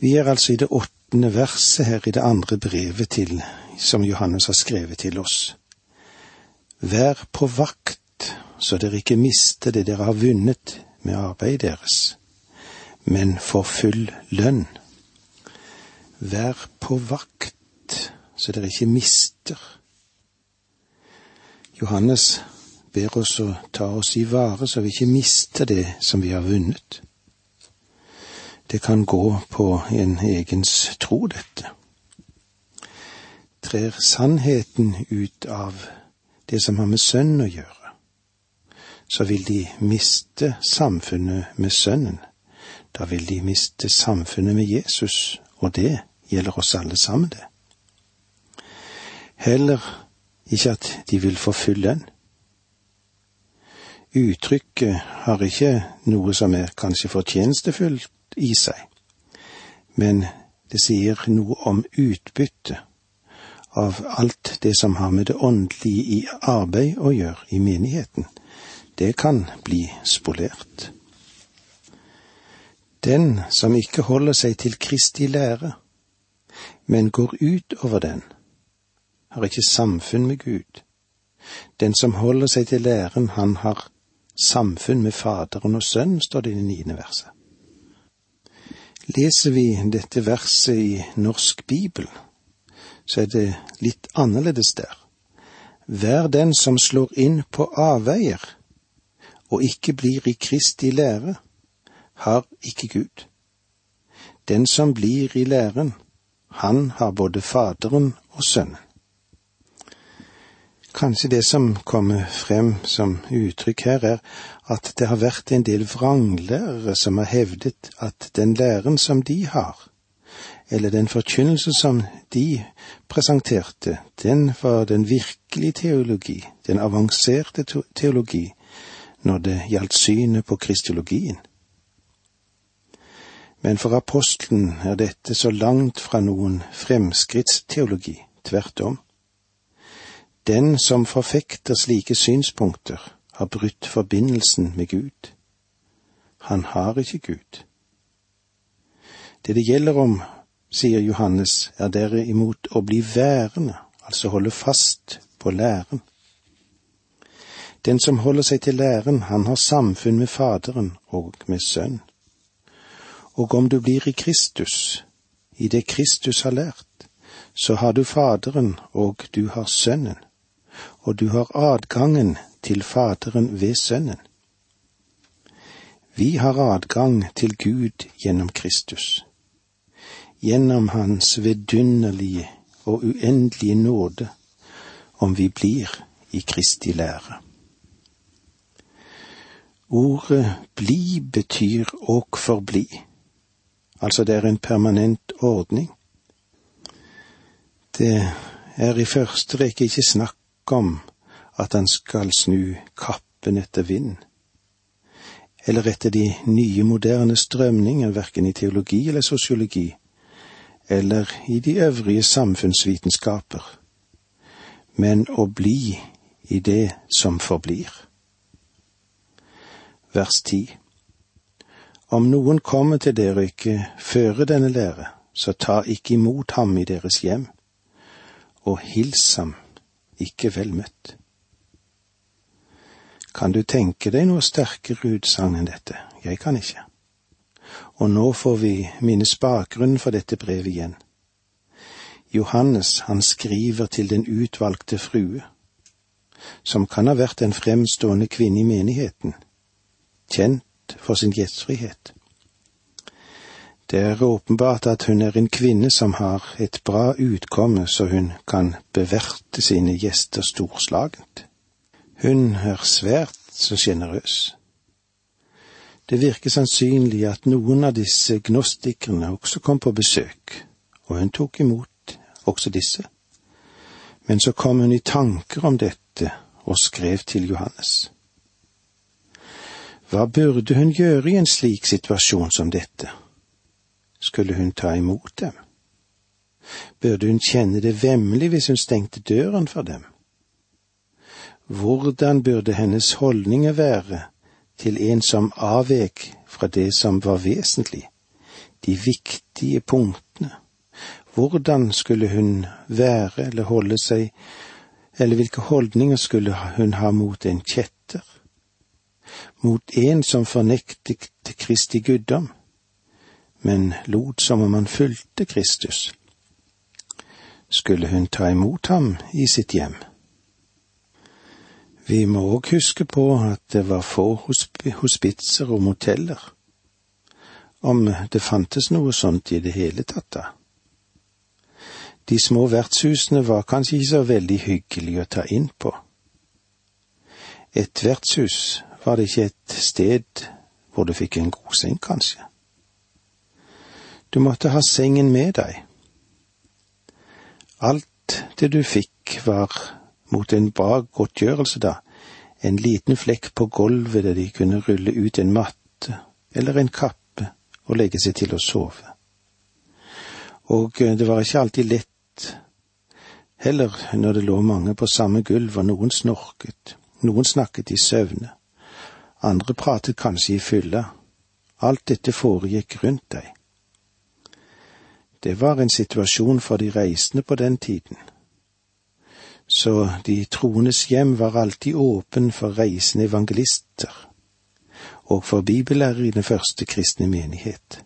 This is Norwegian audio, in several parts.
Vi er altså i det åttende verset her i det andre brevet til, som Johannes har skrevet til oss. Vær på vakt, så dere ikke mister det dere har vunnet med arbeidet deres, men får full lønn. Vær på vakt, så dere ikke mister. Johannes ber oss å ta oss i vare så vi ikke mister det som vi har vunnet. Det kan gå på en egens tro, dette. Trer sannheten ut av det som har med Sønnen å gjøre, så vil de miste samfunnet med Sønnen. Da vil de miste samfunnet med Jesus, og det gjelder oss alle sammen, det. Heller ikke at de vil full lønn. Uttrykket har ikke noe som er kanskje fortjenestefullt i seg, men det sier noe om utbytte av alt det som har med det åndelige i arbeid å gjøre i menigheten. Det kan bli spolert. Den som ikke holder seg til Kristi lære, men går ut over den, har ikke samfunn med Gud. Den som holder seg til læren, han har samfunn med Faderen og Sønnen, står det i det niende verset. Leser vi dette verset i Norsk Bibel, så er det litt annerledes der. Vær den som slår inn på avveier og ikke blir i Kristi lære, har ikke Gud. Den som blir i læren, han har både Faderen og Sønnen. Kanskje det som kommer frem som uttrykk her, er at det har vært en del vranglærere som har hevdet at den læren som de har, eller den forkynnelse som de presenterte, den var den virkelige teologi, den avanserte teologi, når det gjaldt synet på kristologien. Men for apostelen er dette så langt fra noen fremskrittsteologi, tvert om. Den som forfekter slike synspunkter, har brutt forbindelsen med Gud. Han har ikke Gud. Det det gjelder om, sier Johannes, er derimot å bli værende, altså holde fast på læren. Den som holder seg til læren, han har samfunn med Faderen og med Sønn. Og om du blir i Kristus, i det Kristus har lært, så har du Faderen og du har Sønnen og du har adgangen til Faderen ved Sønnen. Vi har adgang til Gud gjennom Kristus, gjennom Hans vidunderlige og uendelige nåde, om vi blir i Kristi lære. Ordet bli betyr åk forbli, altså det er en permanent ordning. Det er i første rekke ikke snakk om at han skal snu kappen etter vind, eller etter de nye, moderne strømninger, verken i teologi eller sosiologi, eller i de øvrige samfunnsvitenskaper, men å bli i det som forblir. Vers ti. Om noen kommer til dere og ikke fører denne lære, så ta ikke imot ham i deres hjem, og hils ham ikke vel møtt. Kan du tenke deg noe sterkere utsagn enn dette? Jeg kan ikke. Og nå får vi minnes bakgrunnen for dette brevet igjen. Johannes, han skriver til den utvalgte frue, som kan ha vært en fremstående kvinne i menigheten, kjent for sin gjestfrihet. Det er åpenbart at hun er en kvinne som har et bra utkomme, så hun kan beverte sine gjester storslagent. Hun er svært så sjenerøs. Det virker sannsynlig at noen av disse gnostikerne også kom på besøk, og hun tok imot også disse. Men så kom hun i tanker om dette og skrev til Johannes. Hva burde hun gjøre i en slik situasjon som dette? Skulle hun ta imot dem? Burde hun kjenne det vemmelig hvis hun stengte døren for dem? Hvordan burde hennes holdninger være til en som avvek fra det som var vesentlig, de viktige punktene. Hvordan skulle hun være eller holde seg, eller hvilke holdninger skulle hun ha mot en kjetter? Mot en som fornektet Kristi guddom, men lot som om han fulgte Kristus? Skulle hun ta imot ham i sitt hjem? Vi må òg huske på at det var få hospitser og moteller, om det fantes noe sånt i det hele tatt da. De små vertshusene var kanskje ikke så veldig hyggelige å ta inn på. Et vertshus var det ikke et sted hvor du fikk en god seng, kanskje. Du måtte ha sengen med deg. Alt det du fikk var mot en bra godtgjørelse, da, en liten flekk på gulvet der de kunne rulle ut en matte eller en kappe og legge seg til å sove. Og eh, det var ikke alltid lett heller når det lå mange på samme gulv og noen snorket, noen snakket i søvne, andre pratet kanskje i fylla, alt dette foregikk rundt deg. Det var en situasjon for de reisende på den tiden så de troendes hjem var alltid åpen for reisende evangelister og for bibellærere i den første kristne menighet.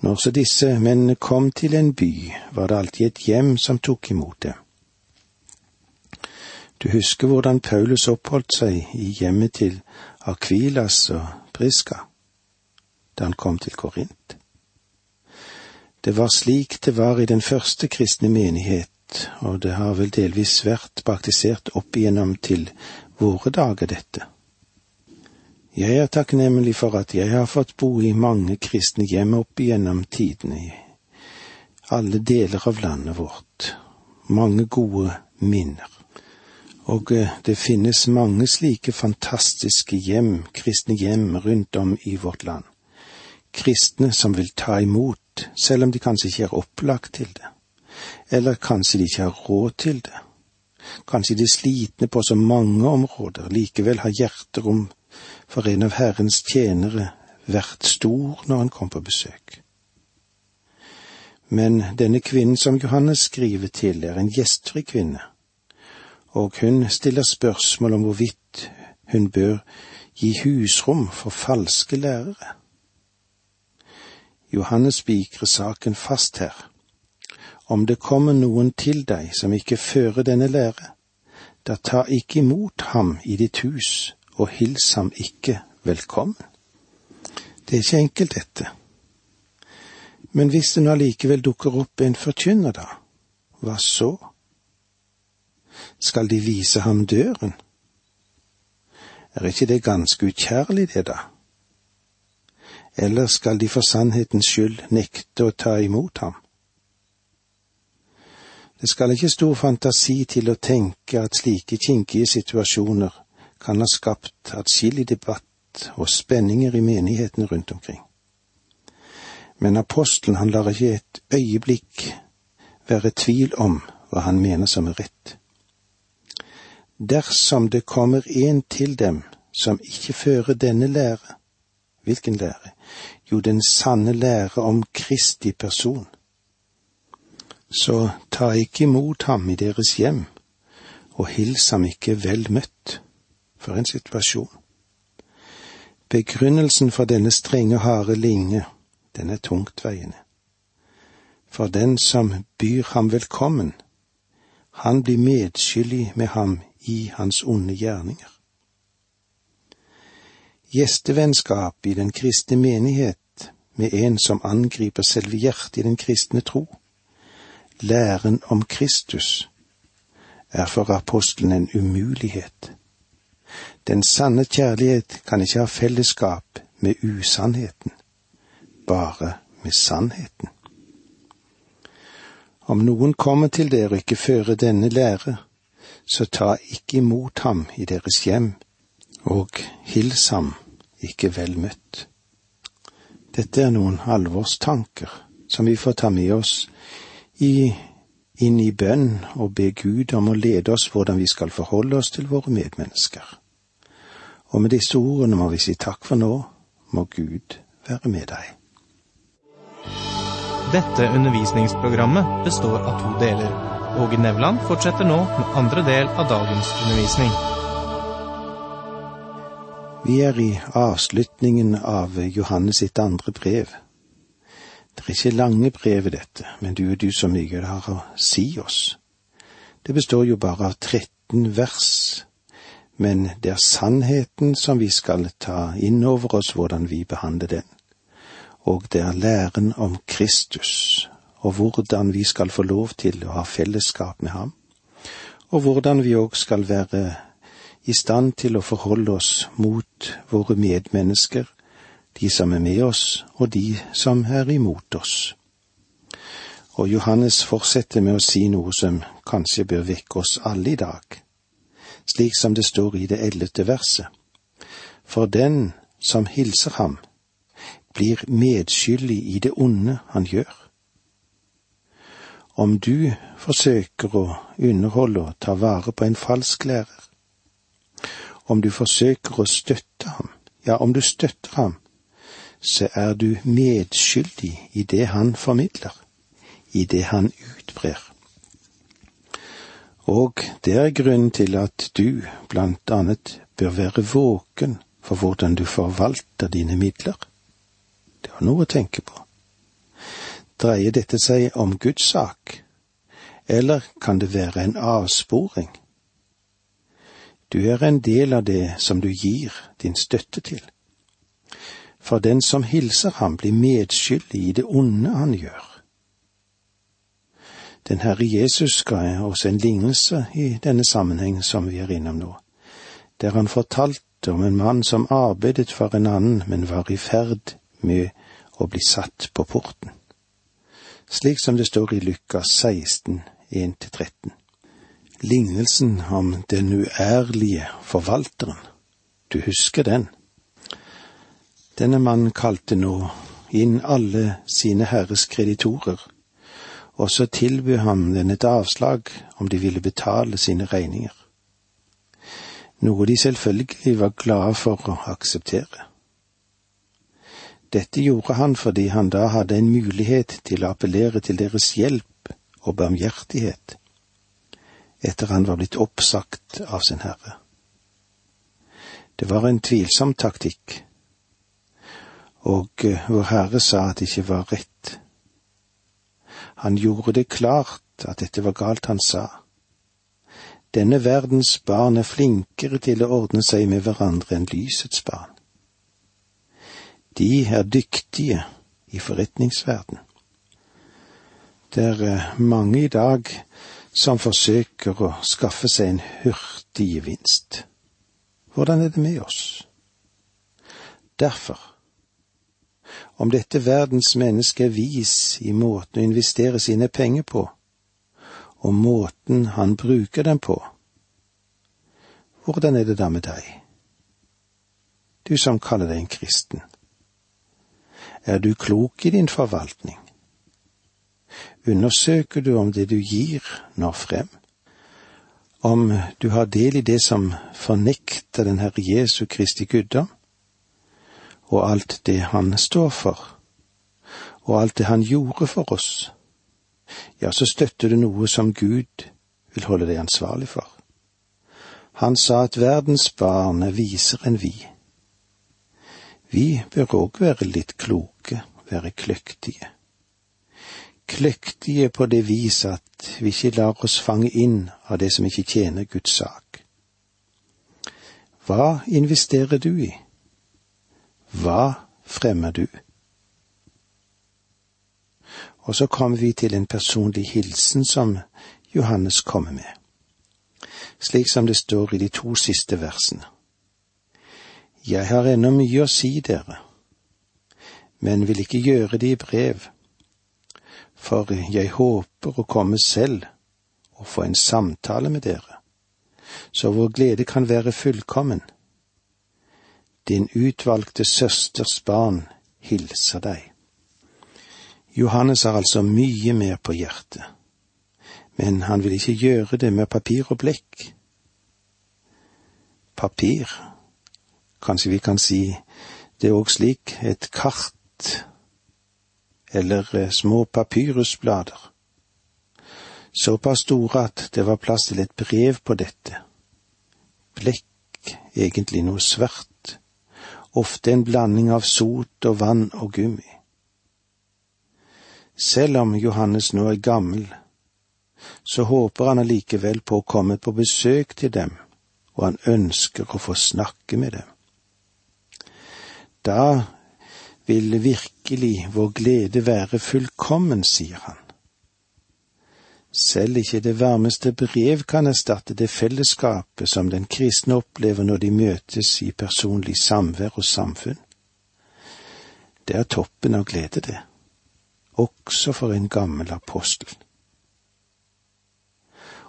Når så disse mennene kom til en by, var det alltid et hjem som tok imot dem. Du husker hvordan Paulus oppholdt seg i hjemmet til Akvilas og Priska da han kom til Korint. Det var slik det var i den første kristne menighet og det har vel delvis vært praktisert opp igjennom til våre dager, dette. Jeg er takknemlig for at jeg har fått bo i mange kristne hjem opp igjennom tidene i alle deler av landet vårt. Mange gode minner. Og eh, det finnes mange slike fantastiske hjem, kristne hjem rundt om i vårt land. Kristne som vil ta imot, selv om de kanskje ikke er opplagt til det eller kanskje de ikke har råd til det. Kanskje de slitne på så mange områder, likevel har hjerterom for en av Herrens tjenere vært stor når han kom på besøk. Men denne kvinnen som Johannes skriver til, er en gjestfri kvinne, og hun stiller spørsmål om hvorvidt hun bør gi husrom for falske lærere. Johannes spikrer saken fast her om det kommer noen til deg som ikke fører denne lære, da ta ikke imot ham i ditt hus og hils ham ikke velkommen. Det er ikke enkelt, dette. Men hvis det nå allikevel dukker opp en forkynner, da, hva så? Skal de vise ham døren? Er ikke det ganske ukjærlig, det, da? Eller skal de for sannhetens skyld nekte å ta imot ham? Det skal ikke stor fantasi til å tenke at slike kinkige situasjoner kan ha skapt atskillig debatt og spenninger i menighetene rundt omkring. Men apostelen han lar ikke et øyeblikk være tvil om hva han mener som er rett. Dersom det kommer en til dem som ikke fører denne lære, hvilken lære? Jo, den sanne lære om Kristi person så ta ikke imot ham i deres hjem, og hils ham ikke vel møtt. For en situasjon. Begrunnelsen for denne strenge, harde linje, den er tungtveiende. For den som byr ham velkommen, han blir medskyldig med ham i hans onde gjerninger. Gjestevennskap i den kristne menighet med en som angriper selve hjertet i den kristne tro, læren om Kristus, er for apostelen en umulighet. Den sanne kjærlighet kan ikke ha fellesskap med usannheten, bare med sannheten. Om noen kommer til dere og ikke fører denne lære, så ta ikke imot ham i deres hjem, og hils ham ikke vel møtt. Dette er noen alvorstanker som vi får ta med oss i, inn i bønn og be Gud om å lede oss hvordan vi skal forholde oss til våre medmennesker. Og med disse ordene må vi si takk for nå, må Gud være med deg. Dette undervisningsprogrammet består av to deler. Åge Nevland fortsetter nå med andre del av dagens undervisning. Vi er i avslutningen av Johannes sitt andre brev. Det er ikke lange brevet, dette, men du og du så mye det har å si oss. Det består jo bare av 13 vers, men det er sannheten som vi skal ta inn over oss hvordan vi behandler den. Og det er læren om Kristus, og hvordan vi skal få lov til å ha fellesskap med ham, og hvordan vi òg skal være i stand til å forholde oss mot våre medmennesker, de som er med oss, og de som er imot oss. Og Johannes fortsetter med å si noe som kanskje bør vekke oss alle i dag, slik som det står i det ellevte verset. For den som hilser ham, blir medskyldig i det onde han gjør. Om du forsøker å underholde og ta vare på en falsk lærer, om du forsøker å støtte ham, ja, om du støtter ham, så er du medskyldig i det han formidler, i det han utbrer. Og det er grunnen til at du blant annet bør være våken for hvordan du forvalter dine midler. Det var noe å tenke på. Dreier dette seg om Guds sak, eller kan det være en avsporing? Du er en del av det som du gir din støtte til. For den som hilser ham, blir medskyldig i det onde han gjør. Den Herre Jesus ga oss en lignelse i denne sammenheng som vi er innom nå, der han fortalte om en mann som arbeidet for en annen, men var i ferd med å bli satt på porten, slik som det står i Lukas 16, 1-13. Lignelsen om den uærlige forvalteren, du husker den? Denne mannen kalte nå inn alle sine herres kreditorer og så tilbød han den et avslag om de ville betale sine regninger. Noe de selvfølgelig var glade for å akseptere. Dette gjorde han fordi han da hadde en mulighet til å appellere til deres hjelp og barmhjertighet, etter han var blitt oppsagt av sin herre. Det var en tvilsom taktikk, og eh, Vår Herre sa at det ikke var rett han gjorde det klart at dette var galt han sa. Denne verdens barn er flinkere til å ordne seg med hverandre enn lysets barn. De er dyktige i forretningsverden. Det er eh, mange i dag som forsøker å skaffe seg en hurtig gevinst. Hvordan er det med oss? Derfor om dette verdens menneske er vis i måten å investere sine penger på, og måten han bruker dem på. Hvordan er det da med deg, du som kaller deg en kristen? Er du klok i din forvaltning? Undersøker du om det du gir, når frem? Om du har del i det som fornekter den Herre Jesu Kristi guddom? og alt det han står for, og alt det han gjorde for oss, ja, så støtter du noe som Gud vil holde deg ansvarlig for. Han sa at verdens barn er visere enn vi. Vi bør òg være litt kloke, være kløktige. Kløktige på det vis at vi ikke lar oss fange inn av det som ikke tjener Guds sak. Hva investerer du i? Hva fremmer du? Og så kommer vi til en personlig hilsen som Johannes kommer med, slik som det står i de to siste versene. Jeg har ennå mye å si dere, men vil ikke gjøre det i brev, for jeg håper å komme selv og få en samtale med dere, så vår glede kan være fullkommen din utvalgte søsters barn hilser deg. Johannes har altså mye mer på hjertet, men han vil ikke gjøre det med papir og blekk. Papir, kanskje vi kan si det er òg slik, et kart eller eh, små papyrusblader. Såpass store at det var plass til et brev på dette. Blekk, egentlig noe svart, ofte en blanding av sot og vann og gummi. Selv om Johannes nå er gammel, så håper han allikevel på å komme på besøk til dem, og han ønsker å få snakke med dem. Da vil virkelig vår glede være fullkommen, sier han. Selv ikke det varmeste brev kan erstatte det fellesskapet som den kristne opplever når de møtes i personlig samvær og samfunn. Det er toppen av glede, det, også for en gammel apostel.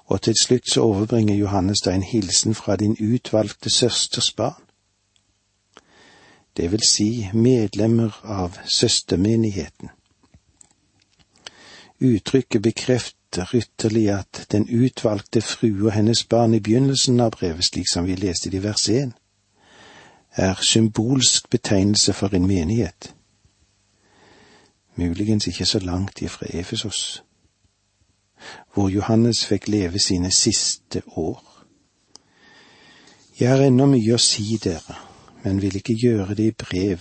Og til slutt så overbringer Johannes deg en hilsen fra din utvalgte søsters barn det vil si medlemmer av søstermenigheten. Uttrykket bekrefter ytterlig at den utvalgte frue og hennes barn i begynnelsen av brevet, slik som vi leste det i vers 1, er symbolsk betegnelse for en menighet. Muligens ikke så langt ifra Efesos, hvor Johannes fikk leve sine siste år. Jeg har ennå mye å si dere, men vil ikke gjøre det i brev,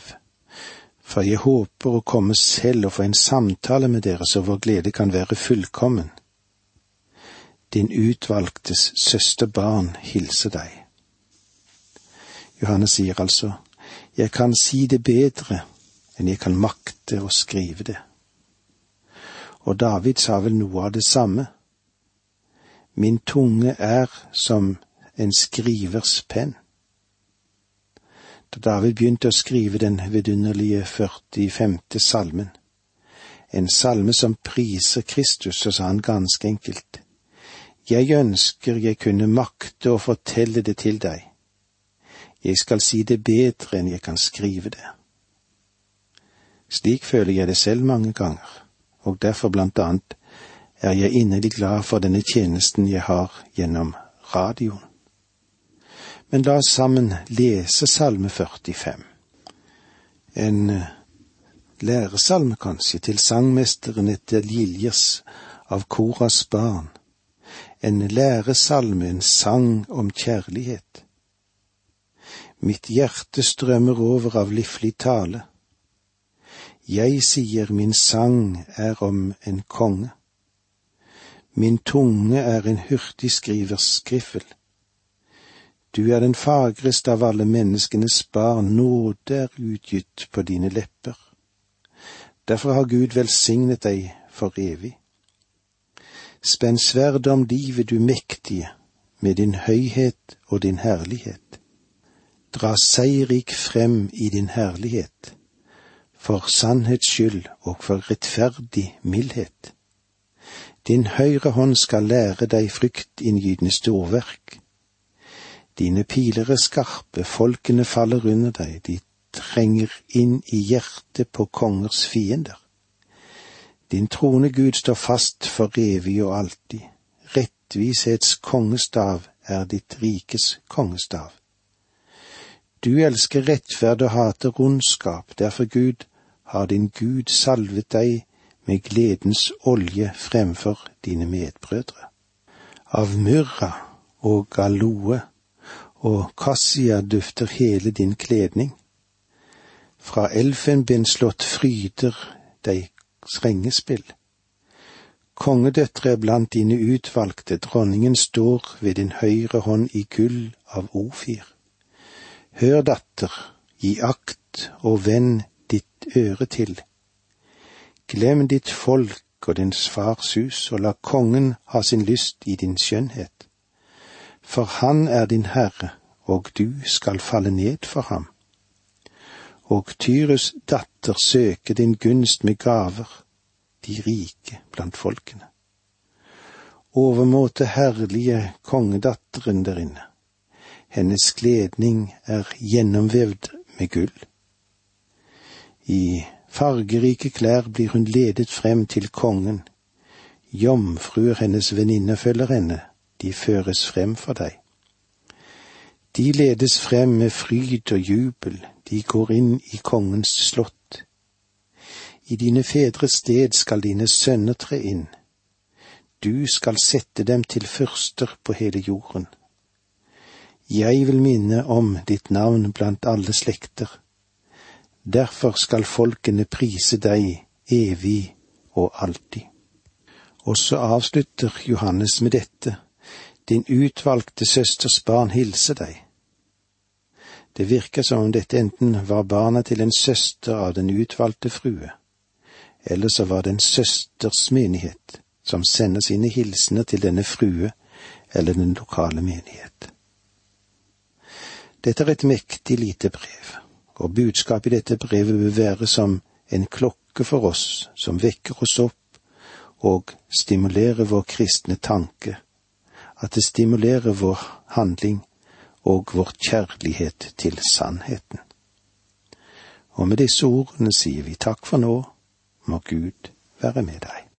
for jeg håper å komme selv og få en samtale med dere så vår glede kan være fullkommen. Din utvalgtes søsterbarn hilser deg. Johannes sier altså, jeg kan si det bedre enn jeg kan makte å skrive det. Og David sa vel noe av det samme. Min tunge er som en skrivers penn. Da David begynte å skrive den vidunderlige 45. salmen, en salme som priser Kristus, så sa han ganske enkelt, Jeg ønsker jeg kunne makte å fortelle det til deg. Jeg skal si det bedre enn jeg kan skrive det. Slik føler jeg det selv mange ganger, og derfor blant annet er jeg inderlig glad for denne tjenesten jeg har gjennom radioen. Men la oss sammen lese Salme 45. En eh, læresalme, kanskje, til sangmesteren etter Liljes av Koras barn. En læresalme, en sang om kjærlighet. Mitt hjerte strømmer over av liflig tale. Jeg sier min sang er om en konge. Min tunge er en hurtigskrivers skriffel. Du er den fagreste av alle menneskenes barn, nåde er utgitt på dine lepper. Derfor har Gud velsignet deg for evig. Spenn sverdet om livet, du mektige, med din høyhet og din herlighet. Dra seierrik frem i din herlighet, for sannhets skyld og for rettferdig mildhet. Din høyre hånd skal lære deg fryktinngytende storverk Dine piler er skarpe, folkene faller under deg, de trenger inn i hjertet på kongers fiender. Din trone, Gud, står fast for evig og alltid. Rettvishets kongestav er ditt rikes kongestav. Du elsker rettferd og hater ondskap, derfor, Gud, har din Gud salvet deg med gledens olje fremfor dine medbrødre. Av myrra og aloe og kassia dufter hele din kledning. Fra elfenbenslott fryder deg strengespill. Kongedøtre er blant dine utvalgte, dronningen står ved din høyre hånd i gull av Ofir. Hør, datter, gi akt og vend ditt øre til. Glem ditt folk og din fars hus, og la kongen ha sin lyst i din skjønnhet for han er din Herre, og du skal falle ned for ham. Og Tyrus datter søker din gunst med gaver, de rike blant folkene. Overmåte herlige kongedatteren der inne. Hennes kledning er gjennomvevd med gull. I fargerike klær blir hun ledet frem til kongen. Jomfruer hennes venninner følger henne, de føres frem for deg. De ledes frem med fryd og jubel, de går inn i kongens slott. I dine fedres sted skal dine sønner tre inn. Du skal sette dem til fyrster på hele jorden. Jeg vil minne om ditt navn blant alle slekter. Derfor skal folkene prise deg evig og alltid. Og så avslutter Johannes med dette, din utvalgte søsters barn hilser deg. Det virker som om dette enten var barna til en søster av den utvalgte frue, eller så var det en søsters menighet som sender sine hilsener til denne frue eller den lokale menighet. Dette er et mektig lite brev, og budskapet i dette brevet vil være som en klokke for oss som vekker oss opp og stimulerer vår kristne tanke, at det stimulerer vår handling og vår kjærlighet til sannheten. Og med disse ordene sier vi takk for nå, må Gud være med deg.